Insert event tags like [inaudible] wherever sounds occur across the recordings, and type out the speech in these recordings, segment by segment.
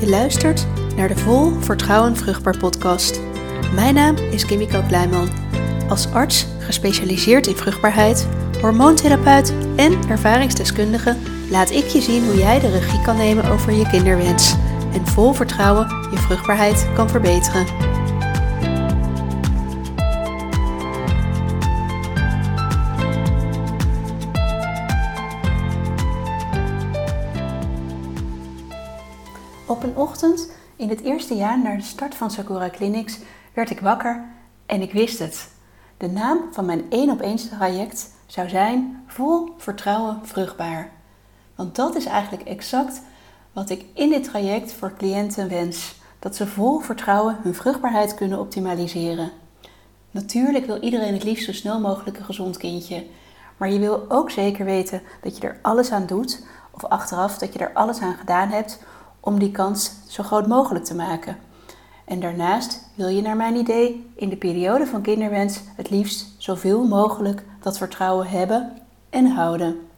Je luistert naar de Vol Vertrouwen Vruchtbaar podcast. Mijn naam is Kimiko Kleiman. Als arts gespecialiseerd in vruchtbaarheid, hormoontherapeut en ervaringsdeskundige laat ik je zien hoe jij de regie kan nemen over je kinderwens en vol vertrouwen je vruchtbaarheid kan verbeteren. In het eerste jaar na de start van Sakura Clinics werd ik wakker en ik wist het. De naam van mijn 1 op 1 traject zou zijn Vol Vertrouwen Vruchtbaar. Want dat is eigenlijk exact wat ik in dit traject voor cliënten wens. Dat ze vol vertrouwen hun vruchtbaarheid kunnen optimaliseren. Natuurlijk wil iedereen het liefst zo snel mogelijk een gezond kindje. Maar je wil ook zeker weten dat je er alles aan doet, of achteraf dat je er alles aan gedaan hebt om die kans zo groot mogelijk te maken. En daarnaast wil je naar mijn idee in de periode van kinderwens het liefst zoveel mogelijk dat vertrouwen hebben en houden.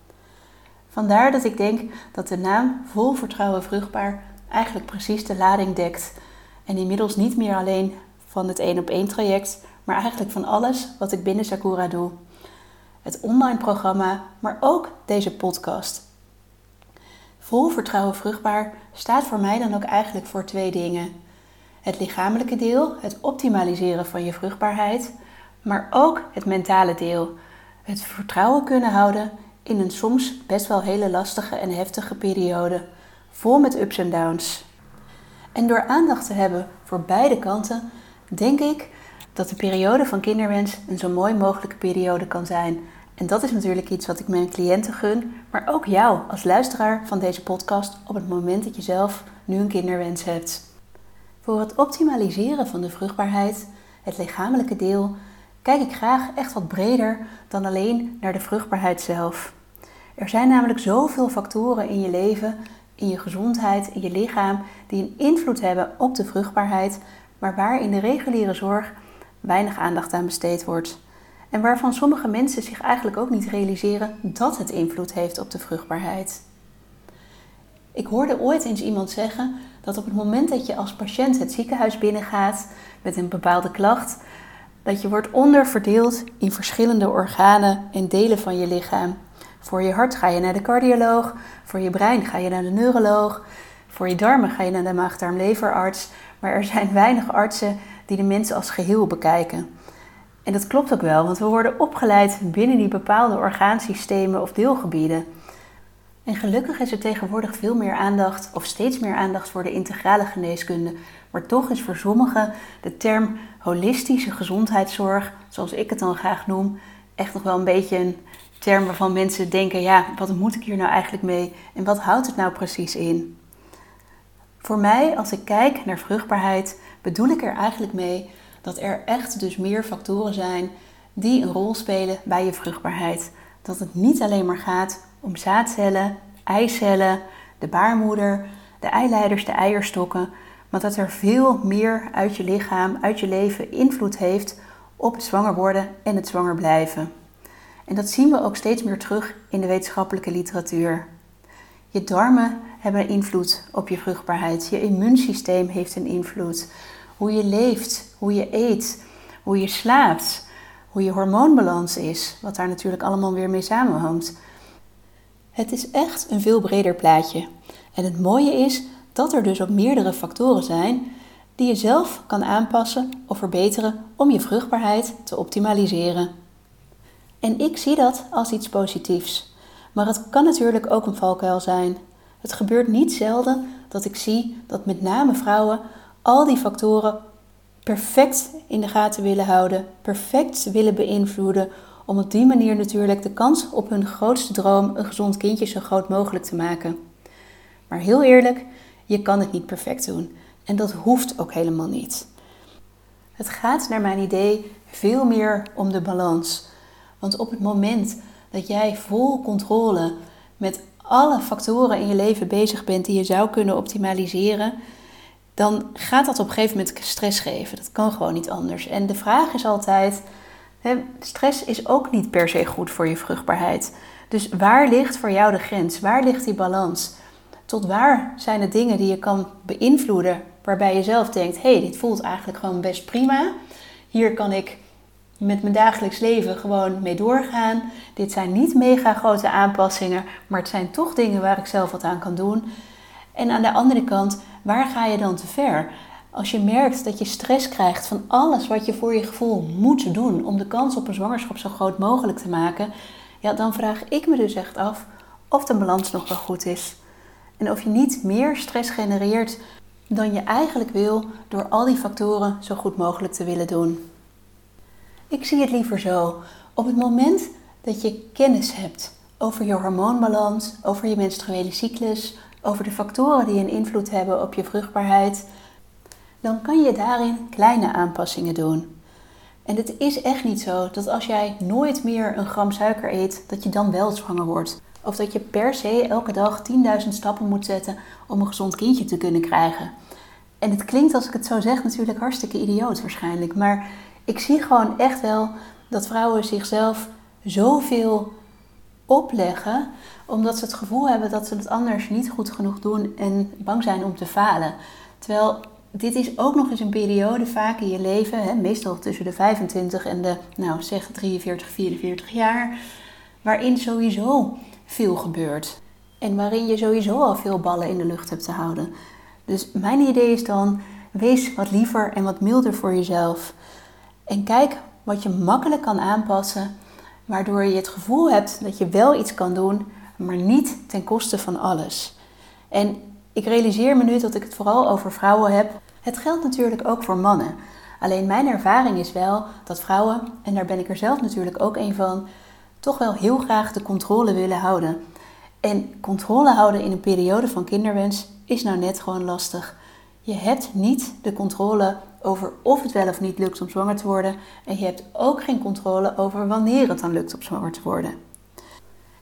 Vandaar dat ik denk dat de naam Vol Vertrouwen Vruchtbaar eigenlijk precies de lading dekt. En inmiddels niet meer alleen van het 1 op 1 traject, maar eigenlijk van alles wat ik binnen Sakura doe. Het online programma, maar ook deze podcast. Vol vertrouwen vruchtbaar staat voor mij dan ook eigenlijk voor twee dingen. Het lichamelijke deel, het optimaliseren van je vruchtbaarheid, maar ook het mentale deel. Het vertrouwen kunnen houden in een soms best wel hele lastige en heftige periode, vol met ups en downs. En door aandacht te hebben voor beide kanten, denk ik dat de periode van kinderwens een zo mooi mogelijke periode kan zijn en dat is natuurlijk iets wat ik mijn cliënten gun, maar ook jou als luisteraar van deze podcast op het moment dat je zelf nu een kinderwens hebt. Voor het optimaliseren van de vruchtbaarheid, het lichamelijke deel, kijk ik graag echt wat breder dan alleen naar de vruchtbaarheid zelf. Er zijn namelijk zoveel factoren in je leven, in je gezondheid, in je lichaam, die een invloed hebben op de vruchtbaarheid, maar waar in de reguliere zorg weinig aandacht aan besteed wordt en waarvan sommige mensen zich eigenlijk ook niet realiseren dat het invloed heeft op de vruchtbaarheid. Ik hoorde ooit eens iemand zeggen dat op het moment dat je als patiënt het ziekenhuis binnengaat met een bepaalde klacht, dat je wordt onderverdeeld in verschillende organen en delen van je lichaam. Voor je hart ga je naar de cardioloog, voor je brein ga je naar de neuroloog, voor je darmen ga je naar de maag-darm-leverarts, maar er zijn [laughs] weinig artsen die de mensen als geheel bekijken. En dat klopt ook wel, want we worden opgeleid binnen die bepaalde orgaansystemen of deelgebieden. En gelukkig is er tegenwoordig veel meer aandacht, of steeds meer aandacht voor de integrale geneeskunde. Maar toch is voor sommigen de term holistische gezondheidszorg, zoals ik het dan graag noem, echt nog wel een beetje een term waarvan mensen denken: ja, wat moet ik hier nou eigenlijk mee en wat houdt het nou precies in? Voor mij, als ik kijk naar vruchtbaarheid, bedoel ik er eigenlijk mee dat er echt dus meer factoren zijn die een rol spelen bij je vruchtbaarheid. Dat het niet alleen maar gaat om zaadcellen, eicellen, de baarmoeder, de eileiders, de eierstokken, maar dat er veel meer uit je lichaam, uit je leven invloed heeft op het zwanger worden en het zwanger blijven. En dat zien we ook steeds meer terug in de wetenschappelijke literatuur. Je darmen hebben invloed op je vruchtbaarheid. Je immuunsysteem heeft een invloed hoe je leeft, hoe je eet, hoe je slaapt, hoe je hormoonbalans is, wat daar natuurlijk allemaal weer mee samenhangt. Het is echt een veel breder plaatje. En het mooie is dat er dus ook meerdere factoren zijn die je zelf kan aanpassen of verbeteren om je vruchtbaarheid te optimaliseren. En ik zie dat als iets positiefs. Maar het kan natuurlijk ook een valkuil zijn. Het gebeurt niet zelden dat ik zie dat met name vrouwen al die factoren perfect in de gaten willen houden, perfect willen beïnvloeden, om op die manier natuurlijk de kans op hun grootste droom, een gezond kindje, zo groot mogelijk te maken. Maar heel eerlijk, je kan het niet perfect doen. En dat hoeft ook helemaal niet. Het gaat naar mijn idee veel meer om de balans. Want op het moment dat jij vol controle met alle factoren in je leven bezig bent die je zou kunnen optimaliseren, dan gaat dat op een gegeven moment stress geven. Dat kan gewoon niet anders. En de vraag is altijd: hè, stress is ook niet per se goed voor je vruchtbaarheid. Dus waar ligt voor jou de grens? Waar ligt die balans? tot waar zijn de dingen die je kan beïnvloeden waarbij je zelf denkt: hé, hey, dit voelt eigenlijk gewoon best prima. Hier kan ik met mijn dagelijks leven gewoon mee doorgaan. Dit zijn niet mega grote aanpassingen, maar het zijn toch dingen waar ik zelf wat aan kan doen. En aan de andere kant, waar ga je dan te ver? Als je merkt dat je stress krijgt van alles wat je voor je gevoel moet doen om de kans op een zwangerschap zo groot mogelijk te maken, ja, dan vraag ik me dus echt af of de balans nog wel goed is. En of je niet meer stress genereert dan je eigenlijk wil door al die factoren zo goed mogelijk te willen doen. Ik zie het liever zo. Op het moment dat je kennis hebt over je hormoonbalans, over je menstruele cyclus, over de factoren die een invloed hebben op je vruchtbaarheid, dan kan je daarin kleine aanpassingen doen. En het is echt niet zo dat als jij nooit meer een gram suiker eet, dat je dan wel zwanger wordt. Of dat je per se elke dag 10.000 stappen moet zetten om een gezond kindje te kunnen krijgen. En het klinkt als ik het zo zeg natuurlijk hartstikke idioot waarschijnlijk. Maar ik zie gewoon echt wel dat vrouwen zichzelf zoveel opleggen. Omdat ze het gevoel hebben dat ze het anders niet goed genoeg doen en bang zijn om te falen. Terwijl dit is ook nog eens een periode vaak in je leven, hè, meestal tussen de 25 en de, nou zeg 43, 44 jaar, waarin sowieso veel gebeurt. En waarin je sowieso al veel ballen in de lucht hebt te houden. Dus mijn idee is dan, wees wat liever en wat milder voor jezelf. En kijk wat je makkelijk kan aanpassen, waardoor je het gevoel hebt dat je wel iets kan doen, maar niet ten koste van alles. En ik realiseer me nu dat ik het vooral over vrouwen heb. Het geldt natuurlijk ook voor mannen. Alleen mijn ervaring is wel dat vrouwen, en daar ben ik er zelf natuurlijk ook een van, toch wel heel graag de controle willen houden. En controle houden in een periode van kinderwens is nou net gewoon lastig. Je hebt niet de controle over of het wel of niet lukt om zwanger te worden. En je hebt ook geen controle over wanneer het dan lukt om zwanger te worden.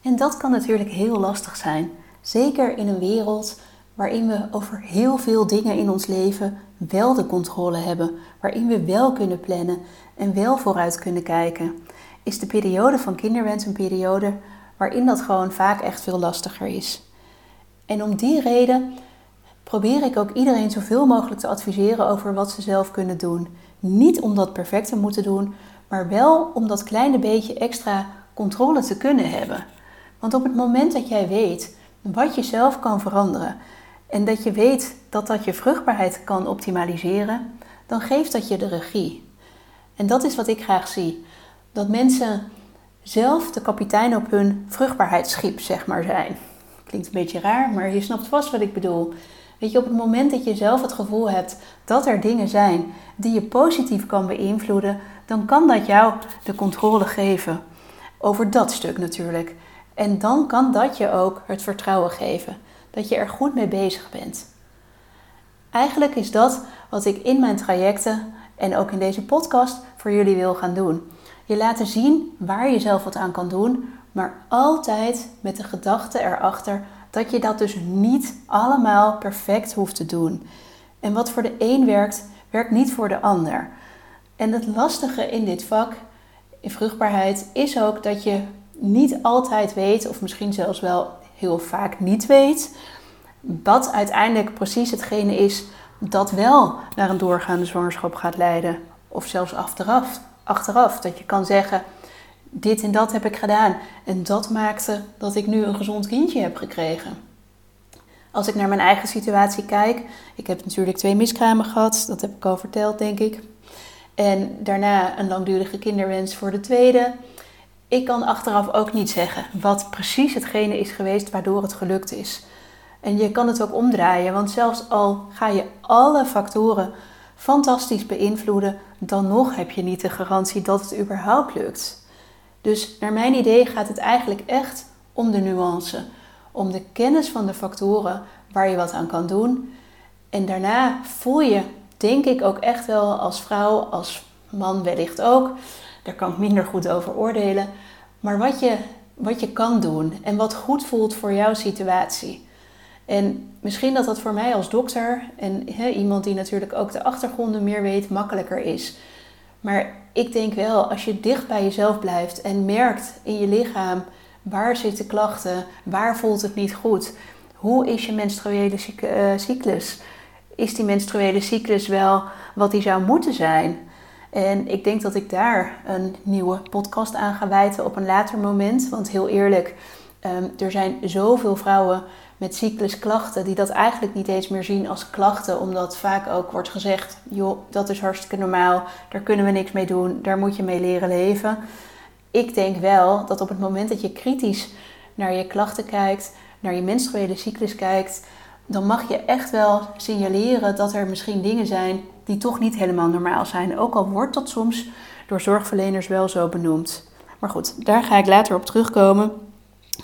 En dat kan natuurlijk heel lastig zijn. Zeker in een wereld waarin we over heel veel dingen in ons leven wel de controle hebben. Waarin we wel kunnen plannen en wel vooruit kunnen kijken. Is de periode van kinderwens een periode waarin dat gewoon vaak echt veel lastiger is. En om die reden probeer ik ook iedereen zoveel mogelijk te adviseren over wat ze zelf kunnen doen. Niet om dat perfect te moeten doen, maar wel om dat kleine beetje extra controle te kunnen hebben. Want op het moment dat jij weet wat je zelf kan veranderen en dat je weet dat dat je vruchtbaarheid kan optimaliseren, dan geeft dat je de regie. En dat is wat ik graag zie. Dat mensen zelf de kapitein op hun vruchtbaarheidsschip, zeg maar, zijn. Klinkt een beetje raar, maar je snapt vast wat ik bedoel. Weet je, op het moment dat je zelf het gevoel hebt dat er dingen zijn die je positief kan beïnvloeden, dan kan dat jou de controle geven. Over dat stuk natuurlijk. En dan kan dat je ook het vertrouwen geven. Dat je er goed mee bezig bent. Eigenlijk is dat wat ik in mijn trajecten en ook in deze podcast voor jullie wil gaan doen. Je laten zien waar je zelf wat aan kan doen, maar altijd met de gedachte erachter dat je dat dus niet allemaal perfect hoeft te doen. En wat voor de een werkt, werkt niet voor de ander. En het lastige in dit vak, in vruchtbaarheid, is ook dat je niet altijd weet, of misschien zelfs wel heel vaak niet weet, wat uiteindelijk precies hetgene is dat wel naar een doorgaande zwangerschap gaat leiden. Of zelfs achteraf. achteraf dat je kan zeggen, dit en dat heb ik gedaan. En dat maakte dat ik nu een gezond kindje heb gekregen. Als ik naar mijn eigen situatie kijk, ik heb natuurlijk twee miskramen gehad, dat heb ik al verteld, denk ik. En daarna een langdurige kinderwens voor de tweede. Ik kan achteraf ook niet zeggen wat precies hetgene is geweest waardoor het gelukt is. En je kan het ook omdraaien, want zelfs al ga je alle factoren fantastisch beïnvloeden, dan nog heb je niet de garantie dat het überhaupt lukt. Dus naar mijn idee gaat het eigenlijk echt om de nuance, om de kennis van de factoren waar je wat aan kan doen. En daarna voel je, denk ik ook echt wel als vrouw, als man wellicht ook, daar kan ik minder goed over oordelen, maar wat je, wat je kan doen en wat goed voelt voor jouw situatie. En misschien dat dat voor mij als dokter en iemand die natuurlijk ook de achtergronden meer weet, makkelijker is. Maar ik denk wel, als je dicht bij jezelf blijft en merkt in je lichaam waar zitten klachten, waar voelt het niet goed, Hoe is je menstruele eh, cyclus? Is die menstruele cyclus wel wat die zou moeten zijn? En ik denk dat ik daar een nieuwe podcast aan ga wijten op een later moment. Want heel eerlijk, ehm, er zijn zoveel vrouwen met cyclusklachten die dat eigenlijk niet eens meer zien als klachten. Omdat vaak ook wordt gezegd, joh, dat is hartstikke normaal. Daar kunnen we niks mee doen. Daar moet je mee leren leven. Ik denk wel dat op het moment dat je kritisch naar je klachten kijkt, naar je menstruele cyclus kijkt, dan mag je echt wel signaleren dat er misschien dingen zijn die toch niet helemaal normaal zijn. Ook al wordt dat soms door zorgverleners wel zo benoemd. Maar goed, daar ga ik later op terugkomen.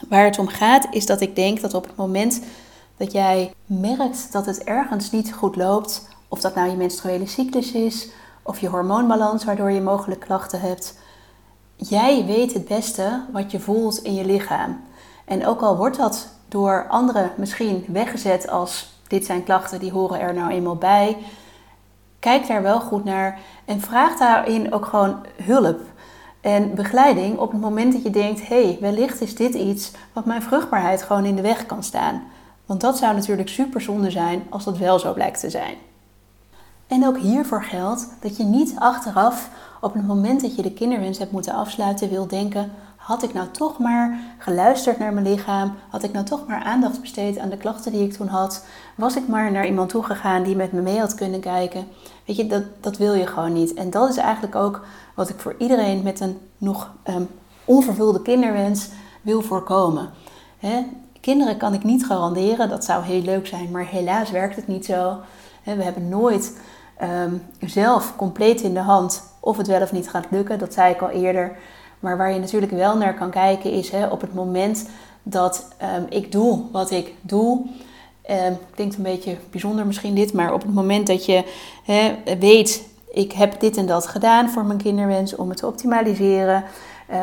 Waar het om gaat is dat ik denk dat op het moment dat jij merkt dat het ergens niet goed loopt, of dat nou je menstruele cyclus is of je hormoonbalans waardoor je mogelijk klachten hebt, jij weet het beste wat je voelt in je lichaam. En ook al wordt dat door anderen misschien weggezet als dit zijn klachten die horen er nou eenmaal bij, kijk daar wel goed naar en vraag daarin ook gewoon hulp en begeleiding op het moment dat je denkt: hé, hey, wellicht is dit iets wat mijn vruchtbaarheid gewoon in de weg kan staan. Want dat zou natuurlijk super zonde zijn als dat wel zo blijkt te zijn. En ook hiervoor geldt dat je niet achteraf op het moment dat je de kinderwens hebt moeten afsluiten wil denken: had ik nou toch maar geluisterd naar mijn lichaam? Had ik nou toch maar aandacht besteed aan de klachten die ik toen had? Was ik maar naar iemand toe gegaan die met me mee had kunnen kijken? Weet je, dat, dat wil je gewoon niet. En dat is eigenlijk ook wat ik voor iedereen met een nog um, onvervulde kinderwens wil voorkomen. kinderen kan ik niet garanderen, dat zou heel leuk zijn, maar helaas werkt het niet zo. we hebben nooit ehm, zelf compleet in de hand of het wel of niet gaat lukken, dat zei ik al eerder. Maar waar je natuurlijk wel naar kan kijken is hè, op het moment dat um, ik doe wat ik doe. Um, klinkt een beetje bijzonder misschien dit, maar op het moment dat je hè, weet, ik heb dit en dat gedaan voor mijn kinderwens om het te optimaliseren.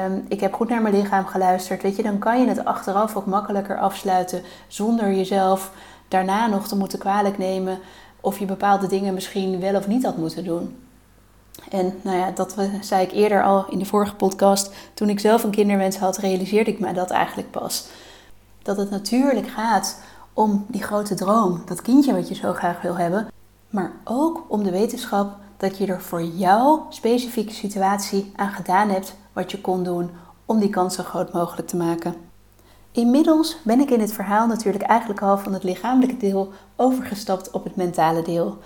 Um, ik heb goed naar mijn lichaam geluisterd. Weet je, dan kan je het achteraf ook makkelijker afsluiten zonder jezelf daarna nog te moeten kwalijk nemen of je bepaalde dingen misschien wel of niet had moeten doen. En nou ja, dat zei ik eerder al in de vorige podcast. Toen ik zelf een kinderwens had, realiseerde ik me dat eigenlijk pas. Dat het natuurlijk gaat om die grote droom, dat kindje wat je zo graag wil hebben. Maar ook om de wetenschap dat je er voor jouw specifieke situatie aan gedaan hebt wat je kon doen om die kans zo groot mogelijk te maken. Inmiddels ben ik in het verhaal natuurlijk eigenlijk al van het lichamelijke deel overgestapt op het mentale deel.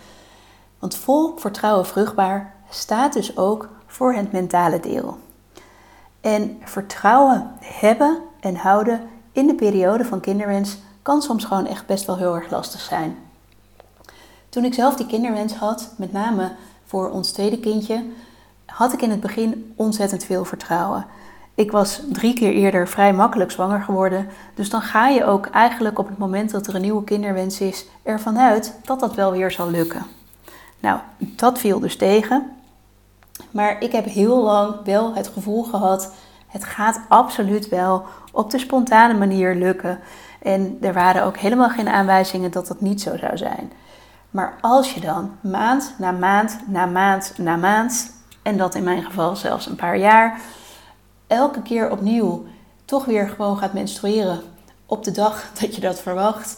Want vol vertrouwen vruchtbaar staat dus ook voor het mentale deel. En vertrouwen hebben en houden in de periode van kinderwens kan soms gewoon echt best wel heel erg lastig zijn. Toen ik zelf die kinderwens had, met name voor ons tweede kindje, had ik in het begin ontzettend veel vertrouwen. Ik was drie keer eerder vrij makkelijk zwanger geworden, dus dan ga je ook eigenlijk op het moment dat er een nieuwe kinderwens is ervan uit dat dat wel weer zal lukken. Nou, dat viel dus tegen. Maar ik heb heel lang wel het gevoel gehad: het gaat absoluut wel op de spontane manier lukken. En er waren ook helemaal geen aanwijzingen dat dat niet zo zou zijn. Maar als je dan maand na maand na maand na maand, en dat in mijn geval zelfs een paar jaar, elke keer opnieuw toch weer gewoon gaat menstrueren op de dag [laughs] dat je dat verwacht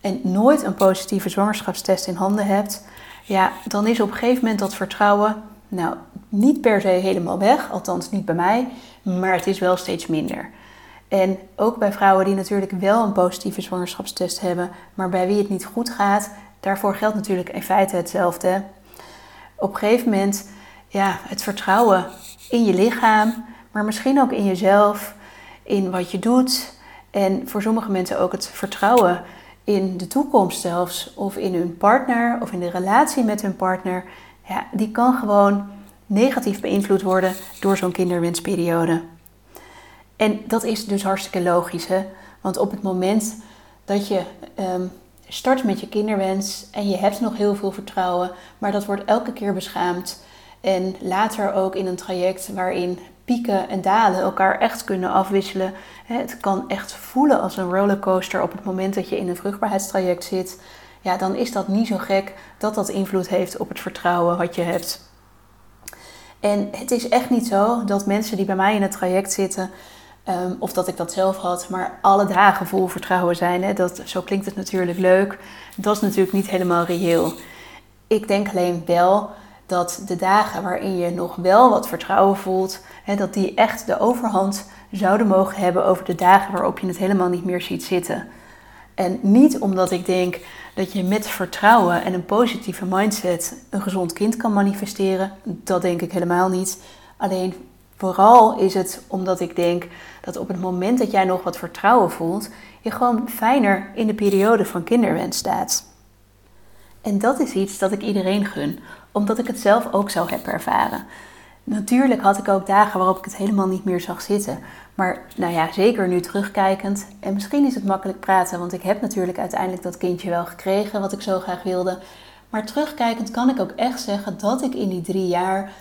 en nooit een positieve zwangerschapstest in handen hebt, ja, dan is op een gegeven moment dat vertrouwen nou niet per se helemaal weg, althans niet bij mij, maar het is wel steeds minder. En ook bij vrouwen die natuurlijk wel een positieve zwangerschapstest hebben, maar bij wie het niet goed gaat, daarvoor geldt natuurlijk in feite hetzelfde. Op een gegeven moment, ja, het vertrouwen in je lichaam, maar misschien ook in jezelf, in wat je doet. En voor sommige mensen ook het vertrouwen in de toekomst zelfs, of in hun partner, of in de relatie met hun partner. Ja, die kan gewoon negatief beïnvloed worden door zo'n kinderwensperiode. En dat is dus hartstikke logisch, hè? Want op het moment dat je ehm, start met je kinderwens en je hebt nog heel veel vertrouwen, maar dat wordt elke keer beschaamd. En later ook in een traject waarin pieken en dalen elkaar echt kunnen afwisselen. Het kan echt voelen als een rollercoaster op het moment dat je in een vruchtbaarheidstraject zit. Ja, dan is dat niet zo gek dat dat invloed heeft op het vertrouwen wat je hebt. En het is echt niet zo dat mensen die bij mij in het traject zitten Ehm, of dat ik dat zelf had, maar alle dagen vol vertrouwen zijn. Hè, dat, zo klinkt het natuurlijk leuk. Dat is natuurlijk niet helemaal reëel. Ik denk alleen wel dat de dagen waarin je nog wel wat vertrouwen voelt, hè, dat die echt de overhand zouden mogen hebben over de dagen waarop je het helemaal niet meer ziet zitten. En niet omdat ik denk dat je met vertrouwen en een positieve mindset een gezond kind kan manifesteren. Dat denk ik helemaal niet. Alleen vooral is het omdat ik denk dat op het moment dat jij nog wat vertrouwen voelt, je gewoon fijner in de periode van kinderwens staat. En dat is iets dat ik iedereen gun, omdat ik het zelf ook zo heb ervaren. Natuurlijk had ik ook dagen waarop ik het helemaal niet meer zag zitten. Maar nou ja, zeker nu terugkijkend. En misschien is het makkelijk praten, want ik heb natuurlijk uiteindelijk dat kindje wel gekregen wat ik zo graag wilde. Maar terugkijkend kan ik ook echt zeggen dat ik in die drie jaar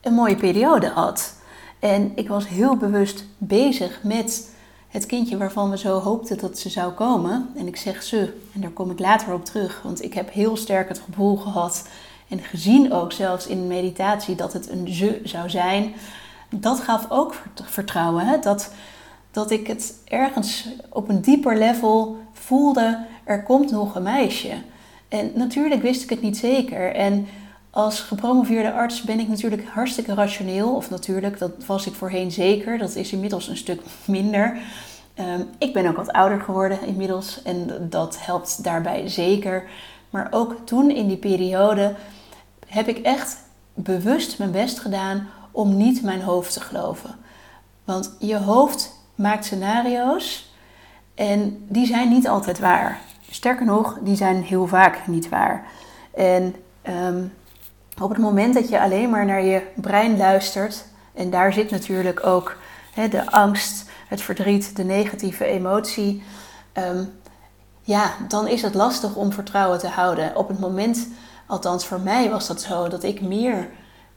een mooie periode had. En ik was heel bewust bezig met het kindje waarvan we zo hoopten dat ze zou komen. En ik zeg ze, en daar kom ik later op terug, want ik heb heel sterk het gevoel gehad en gezien ook zelfs in meditatie dat het een ze zou zijn. Dat gaf ook vertrouwen. Hè? Dat, dat ik het ergens op een dieper level voelde, er komt nog een meisje. En natuurlijk wist ik het niet zeker. En als gepromoveerde arts ben ik natuurlijk hartstikke rationeel. Of natuurlijk, dat was ik voorheen zeker. Dat is inmiddels een stuk minder. Ehm, ik ben ook wat ouder geworden inmiddels en dat helpt daarbij zeker. Maar ook toen in die periode heb ik echt bewust mijn best gedaan om niet mijn hoofd te geloven. Want je hoofd maakt scenario's en die zijn niet altijd waar. Sterker nog, die zijn heel vaak niet waar. En ehm, op het moment dat je alleen maar naar je brein luistert, en daar zit natuurlijk ook de angst, het verdriet, de negatieve emotie, ehm, ja, dan is het lastig om vertrouwen te houden. Op het moment Althans, voor mij was dat zo dat ik meer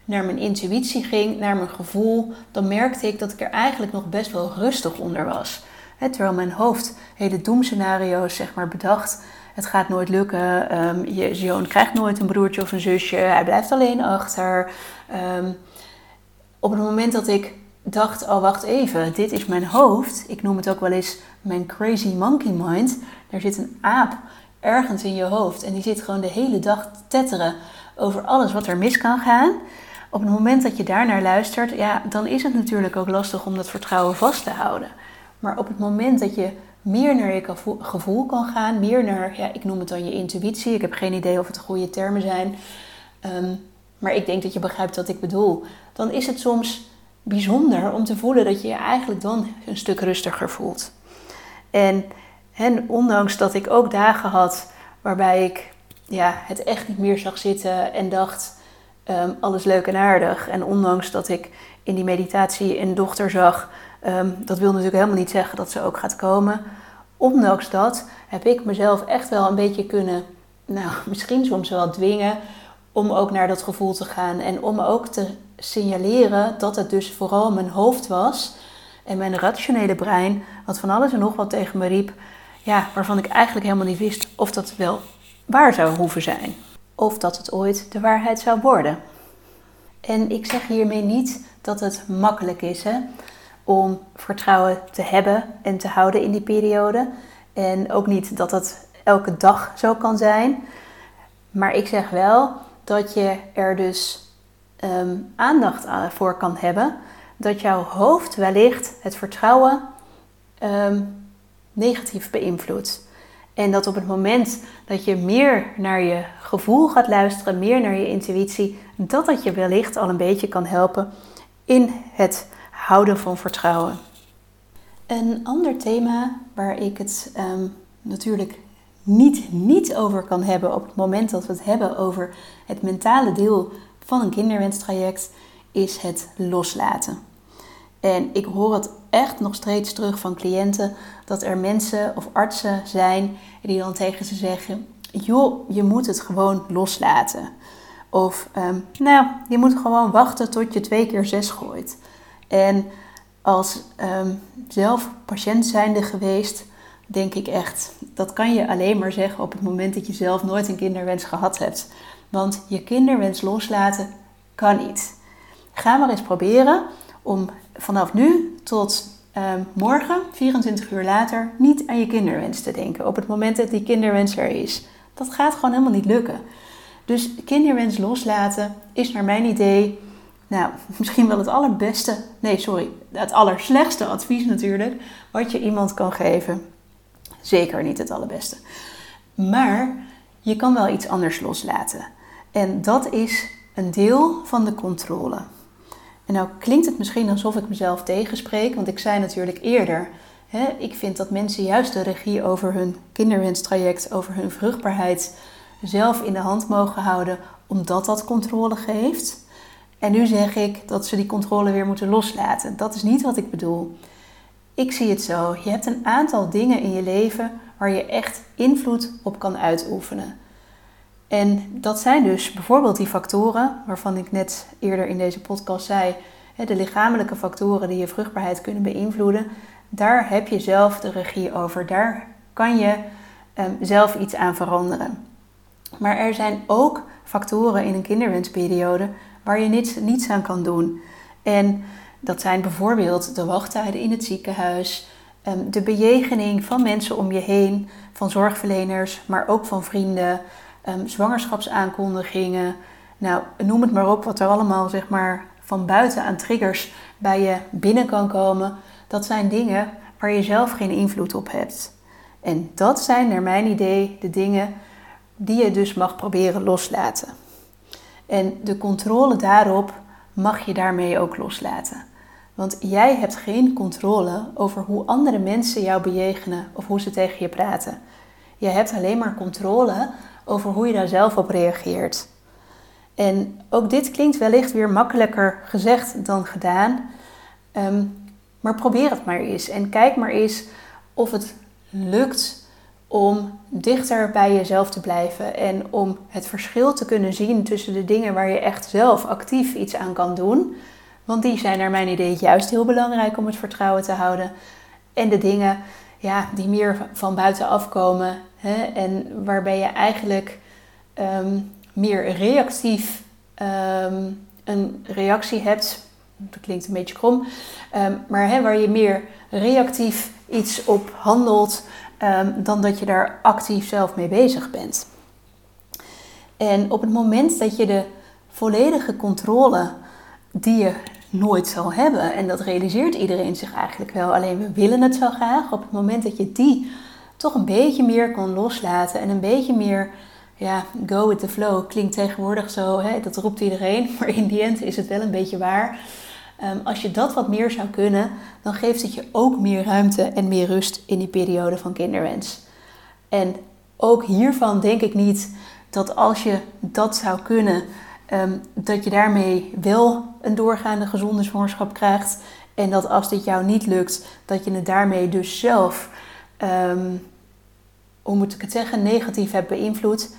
naar mijn intuïtie ging, naar mijn gevoel. Dan merkte ik dat ik er eigenlijk nog best wel rustig onder was. terwijl mijn hoofd hele doemscenario's zeg maar bedacht. Het gaat nooit lukken. Um, je zoon krijgt nooit een broertje of een zusje. Hij blijft alleen achter. Ehm, op het moment dat ik dacht, oh wacht even, dit is mijn hoofd. Ik noem het ook wel eens mijn crazy monkey mind. Er zit een aap ergens in je hoofd. En die zit gewoon de hele dag te tetteren over alles wat er mis kan gaan. Op het moment dat je daarnaar luistert, ja, dan is het natuurlijk ook lastig om dat vertrouwen vast te houden. Maar op het moment dat je meer naar je gevoel kan gaan, meer naar, ja, ik noem het dan je intuïtie. Ik heb geen idee of het goede termen zijn. Ehm, maar ik denk dat je begrijpt wat ik bedoel. Dan is het soms bijzonder om te voelen dat je je eigenlijk dan een stuk rustiger voelt. En en ondanks dat ik ook dagen had waarbij ik ja, het echt niet meer zag zitten en dacht um, alles leuk en aardig. En ondanks dat ik in die meditatie een dochter zag, um, dat wil natuurlijk helemaal niet zeggen dat ze ook gaat komen. Ondanks dat heb ik mezelf echt wel een beetje kunnen, nou [laughs] misschien soms wel dwingen om ook naar dat gevoel te gaan. En om ook te signaleren dat het dus vooral mijn hoofd was en mijn rationele brein, wat van alles en nog wat tegen me riep ja, waarvan ik eigenlijk helemaal niet wist of dat wel waar zou hoeven zijn. Of dat het ooit de waarheid zou worden. En ik zeg hiermee niet dat het makkelijk is hè, om vertrouwen te hebben en te houden in die periode. En ook niet dat het elke dag zo kan zijn. Maar ik zeg wel dat je er dus ehm, aandacht voor kan hebben. Dat jouw hoofd wellicht het vertrouwen ehm, negatief beïnvloedt. En dat op het moment dat je meer naar je gevoel gaat luisteren, meer naar je intuïtie, dat dat je wellicht al een beetje kan helpen in het houden van vertrouwen. Een ander thema waar ik het ehm, natuurlijk niet, niet over kan hebben op het moment dat we het hebben over het mentale deel van een kinderwenstraject, is het loslaten. En ik hoor het echt nog steeds terug van cliënten dat er mensen of artsen zijn die dan tegen ze zeggen: joh, je moet het gewoon loslaten. Of ehm, nou, je moet gewoon wachten tot je twee keer zes gooit. En als um, zelf patiënt zijnde geweest, denk ik echt, dat kan je alleen maar zeggen op het moment dat je zelf nooit een kinderwens gehad hebt. Want je kinderwens loslaten kan niet. Ga maar eens proberen om vanaf nu tot ehm, morgen, 24 uur later, niet aan je kinderwens te denken. Op het moment dat die kinderwens er is. Dat gaat gewoon helemaal niet lukken. Dus kinderwens loslaten is naar mijn idee, nou, [laughs] misschien wel het allerbeste, nee, sorry, het allerslechtste advies natuurlijk, wat je iemand kan geven. Zeker niet het allerbeste. Maar je kan wel iets anders loslaten. En dat is een deel van de controle. En nou klinkt het misschien alsof ik mezelf tegenspreek, want ik zei natuurlijk eerder, hè, ik vind dat mensen juist de regie over hun kinderwenstraject, over hun vruchtbaarheid zelf in de hand mogen houden, omdat dat controle geeft. En nu zeg ik dat ze die controle weer moeten loslaten. Dat is niet wat ik bedoel. Ik zie het zo. Je hebt een aantal dingen in je leven waar je echt invloed op kan uitoefenen. En dat zijn dus bijvoorbeeld die factoren waarvan ik net eerder in deze podcast zei, de lichamelijke factoren die je vruchtbaarheid kunnen beïnvloeden. Daar heb je zelf de regie over. Daar kan je ehm, zelf iets aan veranderen. Maar er zijn ook factoren in een kinderwensperiode waar je niets, niets aan kan doen. En dat zijn bijvoorbeeld de wachttijden in het ziekenhuis, ehm, de bejegening van mensen om je heen, van zorgverleners, maar ook van vrienden, um, zwangerschapsaankondigingen. Nou, noem het maar op wat er allemaal zeg maar, van buiten aan triggers bij je binnen kan komen. Dat zijn dingen waar je zelf geen invloed op hebt. En dat zijn naar mijn idee de dingen die je dus mag proberen loslaten. En de controle daarop mag je daarmee ook loslaten. Want jij hebt geen controle over hoe andere mensen jou bejegenen of hoe ze tegen je praten. Je hebt alleen maar controle over hoe je daar zelf op reageert. En ook dit klinkt wellicht weer makkelijker gezegd dan gedaan. Ehm, maar probeer het maar eens en kijk maar eens of het lukt om dichter bij jezelf te blijven en om het verschil te kunnen zien tussen de dingen waar je echt zelf actief iets aan kan doen. Want die zijn naar mijn idee juist heel belangrijk om het vertrouwen te houden. En de dingen ja, die meer van buitenaf komen hè, en waarbij je eigenlijk ehm, meer reactief ehm, een reactie hebt. Dat klinkt een beetje krom, ehm, maar hè, waar je meer reactief iets op handelt dan dat je daar actief zelf mee bezig bent. En op het moment dat je de volledige controle die je nooit zal hebben. En dat realiseert iedereen zich eigenlijk wel. Alleen we willen het zo graag. Op het moment dat je die toch een beetje meer kan loslaten en een beetje meer ja, go with the flow klinkt tegenwoordig zo, hè, dat roept iedereen, [laughs] maar in die end is het wel een beetje waar. Ehm, als je dat wat meer zou kunnen, dan geeft het je ook meer ruimte en meer rust in die periode van kinderwens. En ook hiervan denk ik niet dat als je dat zou kunnen, Ehm, dat je daarmee wel een doorgaande gezonde zwangerschap krijgt. En dat als dit jou niet lukt, dat je het daarmee dus zelf, ehm, hoe moet ik het zeggen, negatief hebt beïnvloed.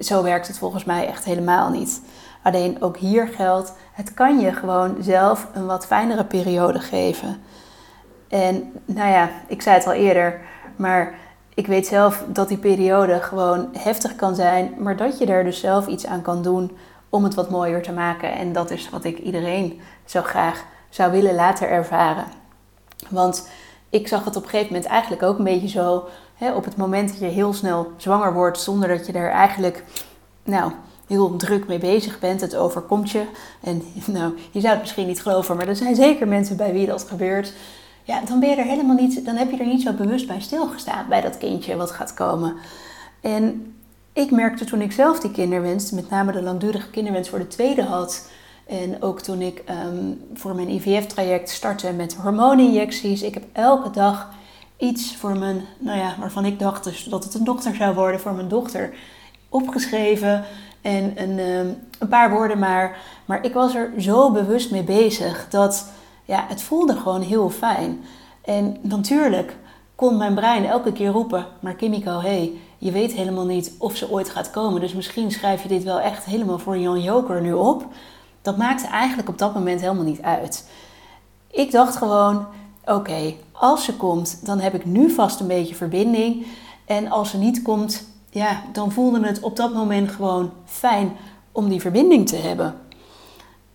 Zo werkt het volgens mij echt helemaal niet. Alleen ook hier geldt, het kan je gewoon zelf een wat fijnere periode geven. En nou ja, ik zei het al eerder, maar ik weet zelf dat die periode gewoon heftig kan zijn, maar dat je daar dus zelf iets aan kan doen om het wat mooier te maken. En dat is wat ik iedereen zo graag zou willen laten ervaren. Want ik zag het op een gegeven moment eigenlijk ook een beetje zo. Op het moment dat je heel snel zwanger wordt, zonder dat je er eigenlijk nou, heel druk mee bezig bent, het overkomt je. En [laughs] nou, je zou het misschien niet geloven, maar er zijn zeker mensen bij wie dat gebeurt. Ja, dan ben je er helemaal niet, dan heb je er niet zo bewust bij stilgestaan bij dat kindje wat gaat komen. En ik merkte toen ik zelf die kinderwens, met name de langdurige kinderwens voor de tweede had. En ook toen ik ehm, voor mijn IVF-traject startte met hormooninjecties. Ik heb elke dag iets voor mijn, nou ja, waarvan ik dacht dus dat het een dochter zou worden voor mijn dochter, opgeschreven. En een, ehm, een paar woorden maar. Maar ik was er zo bewust mee bezig dat ja, het voelde gewoon heel fijn. En natuurlijk kon mijn brein elke keer roepen, maar Kimiko, hey, je weet helemaal niet of ze ooit gaat komen. Dus misschien schrijf je dit wel echt helemaal voor Jan Joker nu op. Dat maakte eigenlijk op dat moment helemaal niet uit. Ik dacht gewoon: oké, als ze komt, dan heb ik nu vast een beetje verbinding. En als ze niet komt, ja, dan voelde het op dat moment gewoon fijn om die verbinding te hebben.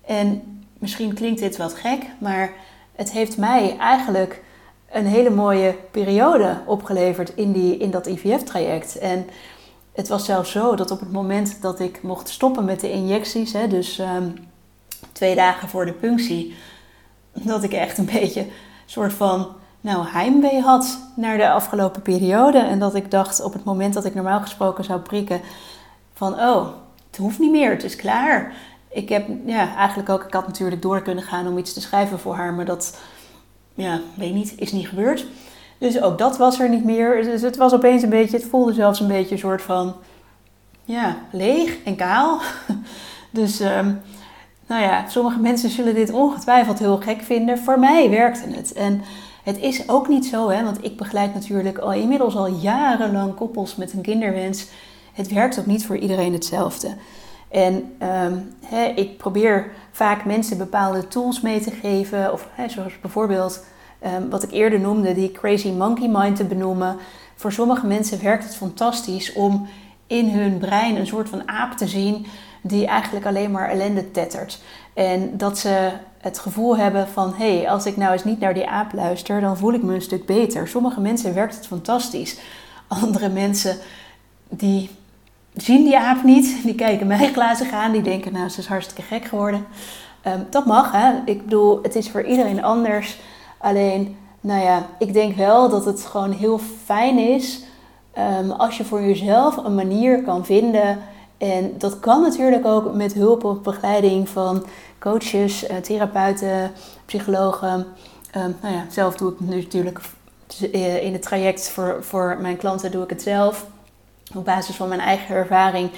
En misschien klinkt dit wat gek, maar het heeft mij eigenlijk een hele mooie periode opgeleverd in, die, in dat IVF-traject. En het was zelfs zo dat op het moment dat ik mocht stoppen met de injecties, hè, dus ehm, twee dagen voor de punctie, dat ik echt een beetje soort van nou, heimwee had naar de afgelopen periode. En dat ik dacht op het moment dat ik normaal gesproken zou prikken van oh, het hoeft niet meer, het is klaar. Ik heb ja, eigenlijk ook, ik had natuurlijk door kunnen gaan om iets te schrijven voor haar, maar dat, ja, weet niet, is niet gebeurd. Dus ook dat was er niet meer. Dus het was opeens een beetje, het voelde zelfs een beetje een soort van, ja, leeg en kaal. [laughs] Dus, um, nou ja, sommige mensen zullen dit ongetwijfeld heel gek vinden. Voor mij werkte het. En het is ook niet zo, hè, want ik begeleid natuurlijk al inmiddels al jarenlang koppels met een kinderwens. Het werkt ook niet voor iedereen hetzelfde. En um, ik probeer vaak mensen bepaalde tools mee te geven, of zoals bijvoorbeeld um, wat ik eerder noemde, die crazy monkey mind te benoemen. Voor sommige mensen werkt het fantastisch om in hun brein een soort van aap te zien die eigenlijk alleen maar ellende tettert. En dat ze het gevoel hebben van hé, hey, als ik nou eens niet naar die aap luister, dan voel ik me een stuk beter. Sommige mensen werkt het fantastisch. Andere mensen die zien die aap niet, die kijken mij glazig aan, die denken nou ze is hartstikke gek geworden. Ehm, dat mag hè, ik bedoel het is voor iedereen anders. Alleen, nou ja, ik denk wel dat het gewoon heel fijn is um, als je voor jezelf een manier kan vinden. En dat kan natuurlijk ook met hulp of begeleiding van coaches, uh, therapeuten, psychologen. Um, nou ja, zelf doe ik nu natuurlijk eh, in het traject voor, voor mijn klanten doe ik het zelf. Op basis van mijn eigen ervaring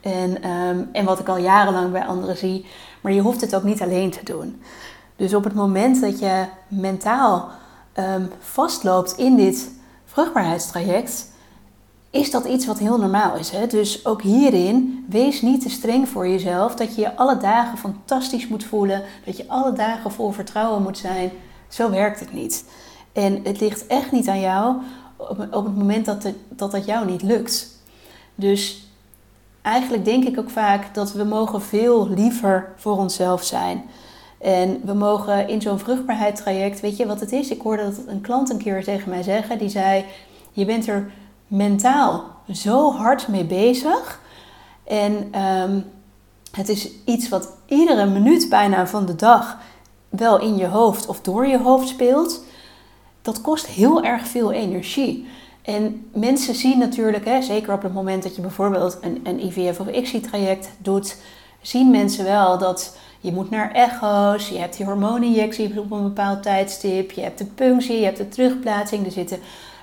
en, um, en wat ik al jarenlang bij anderen zie. Maar je hoeft het ook niet alleen te doen. Dus op het moment dat je mentaal um, vastloopt in dit vruchtbaarheidstraject, is dat iets wat heel normaal is. Hè? Dus ook hierin, wees niet te streng voor jezelf. Dat je je alle dagen fantastisch moet voelen. Dat je alle dagen vol vertrouwen moet zijn. Zo werkt het niet. En het ligt echt niet aan jou op, het moment dat, dat dat jou niet lukt. Dus eigenlijk denk ik ook vaak dat we mogen veel liever voor onszelf zijn. En we mogen in zo'n vruchtbaarheidstraject, weet je wat het is? Ik hoorde dat een klant een keer tegen mij zeggen, die zei: Je bent er mentaal zo hard mee bezig. En um, het is iets wat iedere minuut bijna van de dag wel in je hoofd of door je hoofd speelt. Dat kost heel erg veel energie. En mensen zien natuurlijk, hè, zeker op het moment dat je bijvoorbeeld een, een IVF of ICSI-traject doet, zien mensen wel dat je moet naar echo's, je hebt die hormooninjectie op een bepaald tijdstip, je hebt de punctie, je hebt de terugplaatsing, er zitten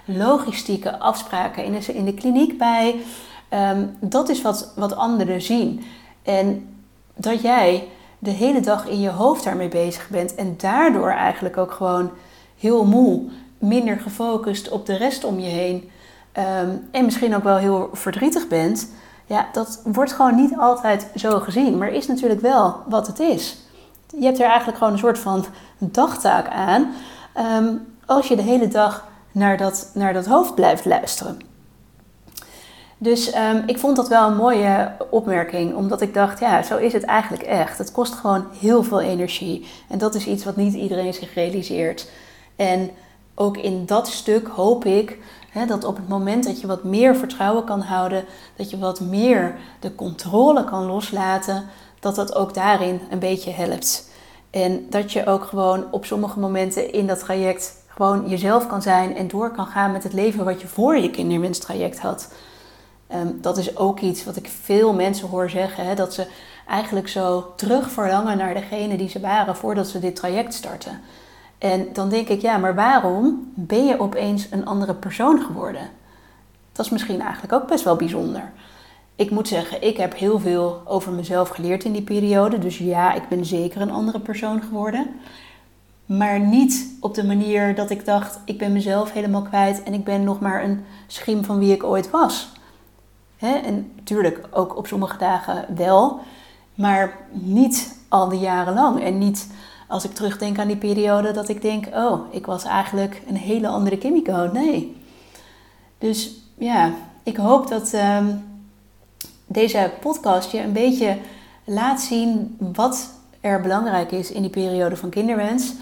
logistieke afspraken in de, in de kliniek bij. Ehm, dat is wat, wat anderen zien. En dat jij de hele dag in je hoofd daarmee bezig bent en daardoor eigenlijk ook gewoon heel moe, minder gefocust op de rest om je heen ehm, en misschien ook wel heel verdrietig bent, ja, dat wordt gewoon niet altijd zo gezien, maar is natuurlijk wel wat het is. Je hebt er eigenlijk gewoon een soort van dagtaak aan ehm, als je de hele dag naar dat, naar dat hoofd blijft luisteren. Dus um, ik vond dat wel een mooie opmerking, omdat ik dacht, ja, zo is het eigenlijk echt. Het kost gewoon heel veel energie. En dat is iets wat niet iedereen zich realiseert. En ook in dat stuk hoop ik hè, dat op het moment dat je wat meer vertrouwen kan houden, dat je wat meer de controle kan loslaten, dat dat ook daarin een beetje helpt. En dat je ook gewoon op sommige momenten in dat traject gewoon jezelf kan zijn en door kan gaan met het leven wat je voor je kinderwenstraject had. Ehm, dat is ook iets wat ik veel mensen hoor zeggen, hè, dat ze eigenlijk zo terug verlangen naar degene die ze waren voordat ze dit traject starten. En dan denk ik, ja, maar waarom ben je opeens een andere persoon geworden? Dat is misschien eigenlijk ook best wel bijzonder. Ik moet zeggen, ik heb heel veel over mezelf geleerd in die periode. Dus ja, ik ben zeker een andere persoon geworden. Maar niet op de manier dat ik dacht, ik ben mezelf helemaal kwijt en ik ben nog maar een schim van wie ik ooit was. En natuurlijk ook op sommige dagen wel, maar niet al die jaren lang. En niet als ik terugdenk aan die periode dat ik denk, oh, ik was eigenlijk een hele andere Kimiko. Nee. Dus ja, ik hoop dat ehm, deze podcast je een beetje laat zien wat er belangrijk is in die periode van kinderwens.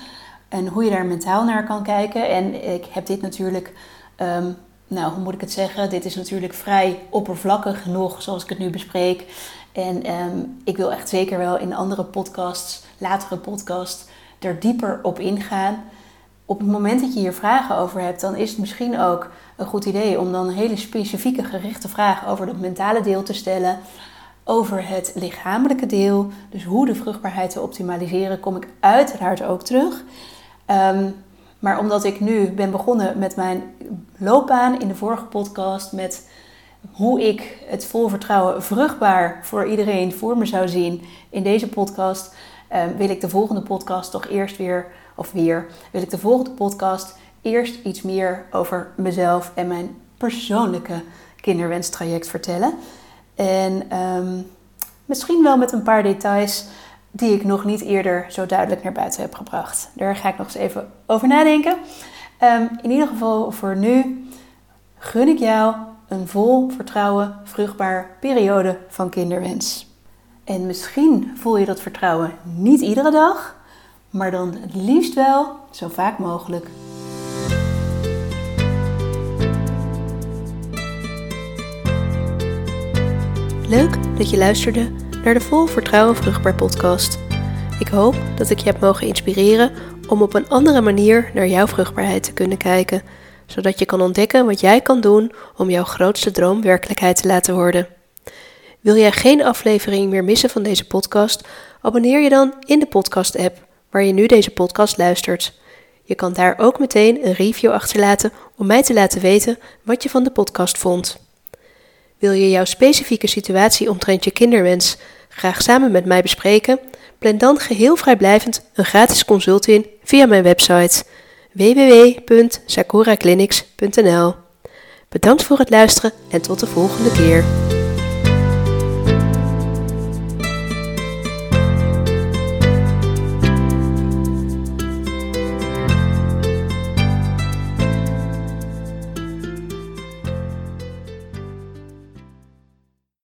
En hoe je daar mentaal naar kan kijken. En ik heb dit natuurlijk, ehm, nou hoe moet ik het zeggen? Dit is natuurlijk vrij oppervlakkig nog, zoals ik het nu bespreek. En ehm, ik wil echt zeker wel in andere podcasts, latere podcasts, er dieper op ingaan. Op het moment dat je hier vragen over hebt, dan is het misschien ook een goed idee om dan een hele specifieke gerichte vraag over het mentale deel te stellen. Over het lichamelijke deel, dus hoe de vruchtbaarheid te optimaliseren, kom ik uiteraard ook terug. Ehm, maar omdat ik nu ben begonnen met mijn loopbaan in de vorige podcast, met hoe ik het vol vertrouwen vruchtbaar voor iedereen voor me zou zien in deze podcast, um, wil ik de volgende podcast toch eerst weer, of weer, wil ik de volgende podcast eerst iets meer over mezelf en mijn persoonlijke kinderwenstraject vertellen. En ehm, misschien wel met een paar details die ik nog niet eerder zo duidelijk naar buiten heb gebracht. Daar ga ik nog eens even over nadenken. Ehm, in ieder geval voor nu gun ik jou een vol vertrouwen, vruchtbaar periode van kinderwens. En misschien voel je dat vertrouwen niet iedere dag, maar dan het liefst wel zo vaak mogelijk. Leuk dat je luisterde naar de Vol Vertrouwen Vruchtbaar podcast. Ik hoop dat ik je heb mogen inspireren om op een andere manier naar jouw vruchtbaarheid te kunnen kijken, zodat je kan ontdekken wat jij kan doen om jouw grootste droom werkelijkheid te laten worden. Wil jij geen aflevering meer missen van deze podcast? Abonneer je dan in de podcast-app waar je nu deze podcast luistert. Je kan daar ook meteen een review achterlaten om mij te laten weten wat je van de podcast vond. Wil je jouw specifieke situatie omtrent je kinderwens graag samen met mij bespreken? Plan dan geheel vrijblijvend een gratis consult in via mijn website www.sakuraclinics.nl. Bedankt voor het luisteren en tot de volgende keer.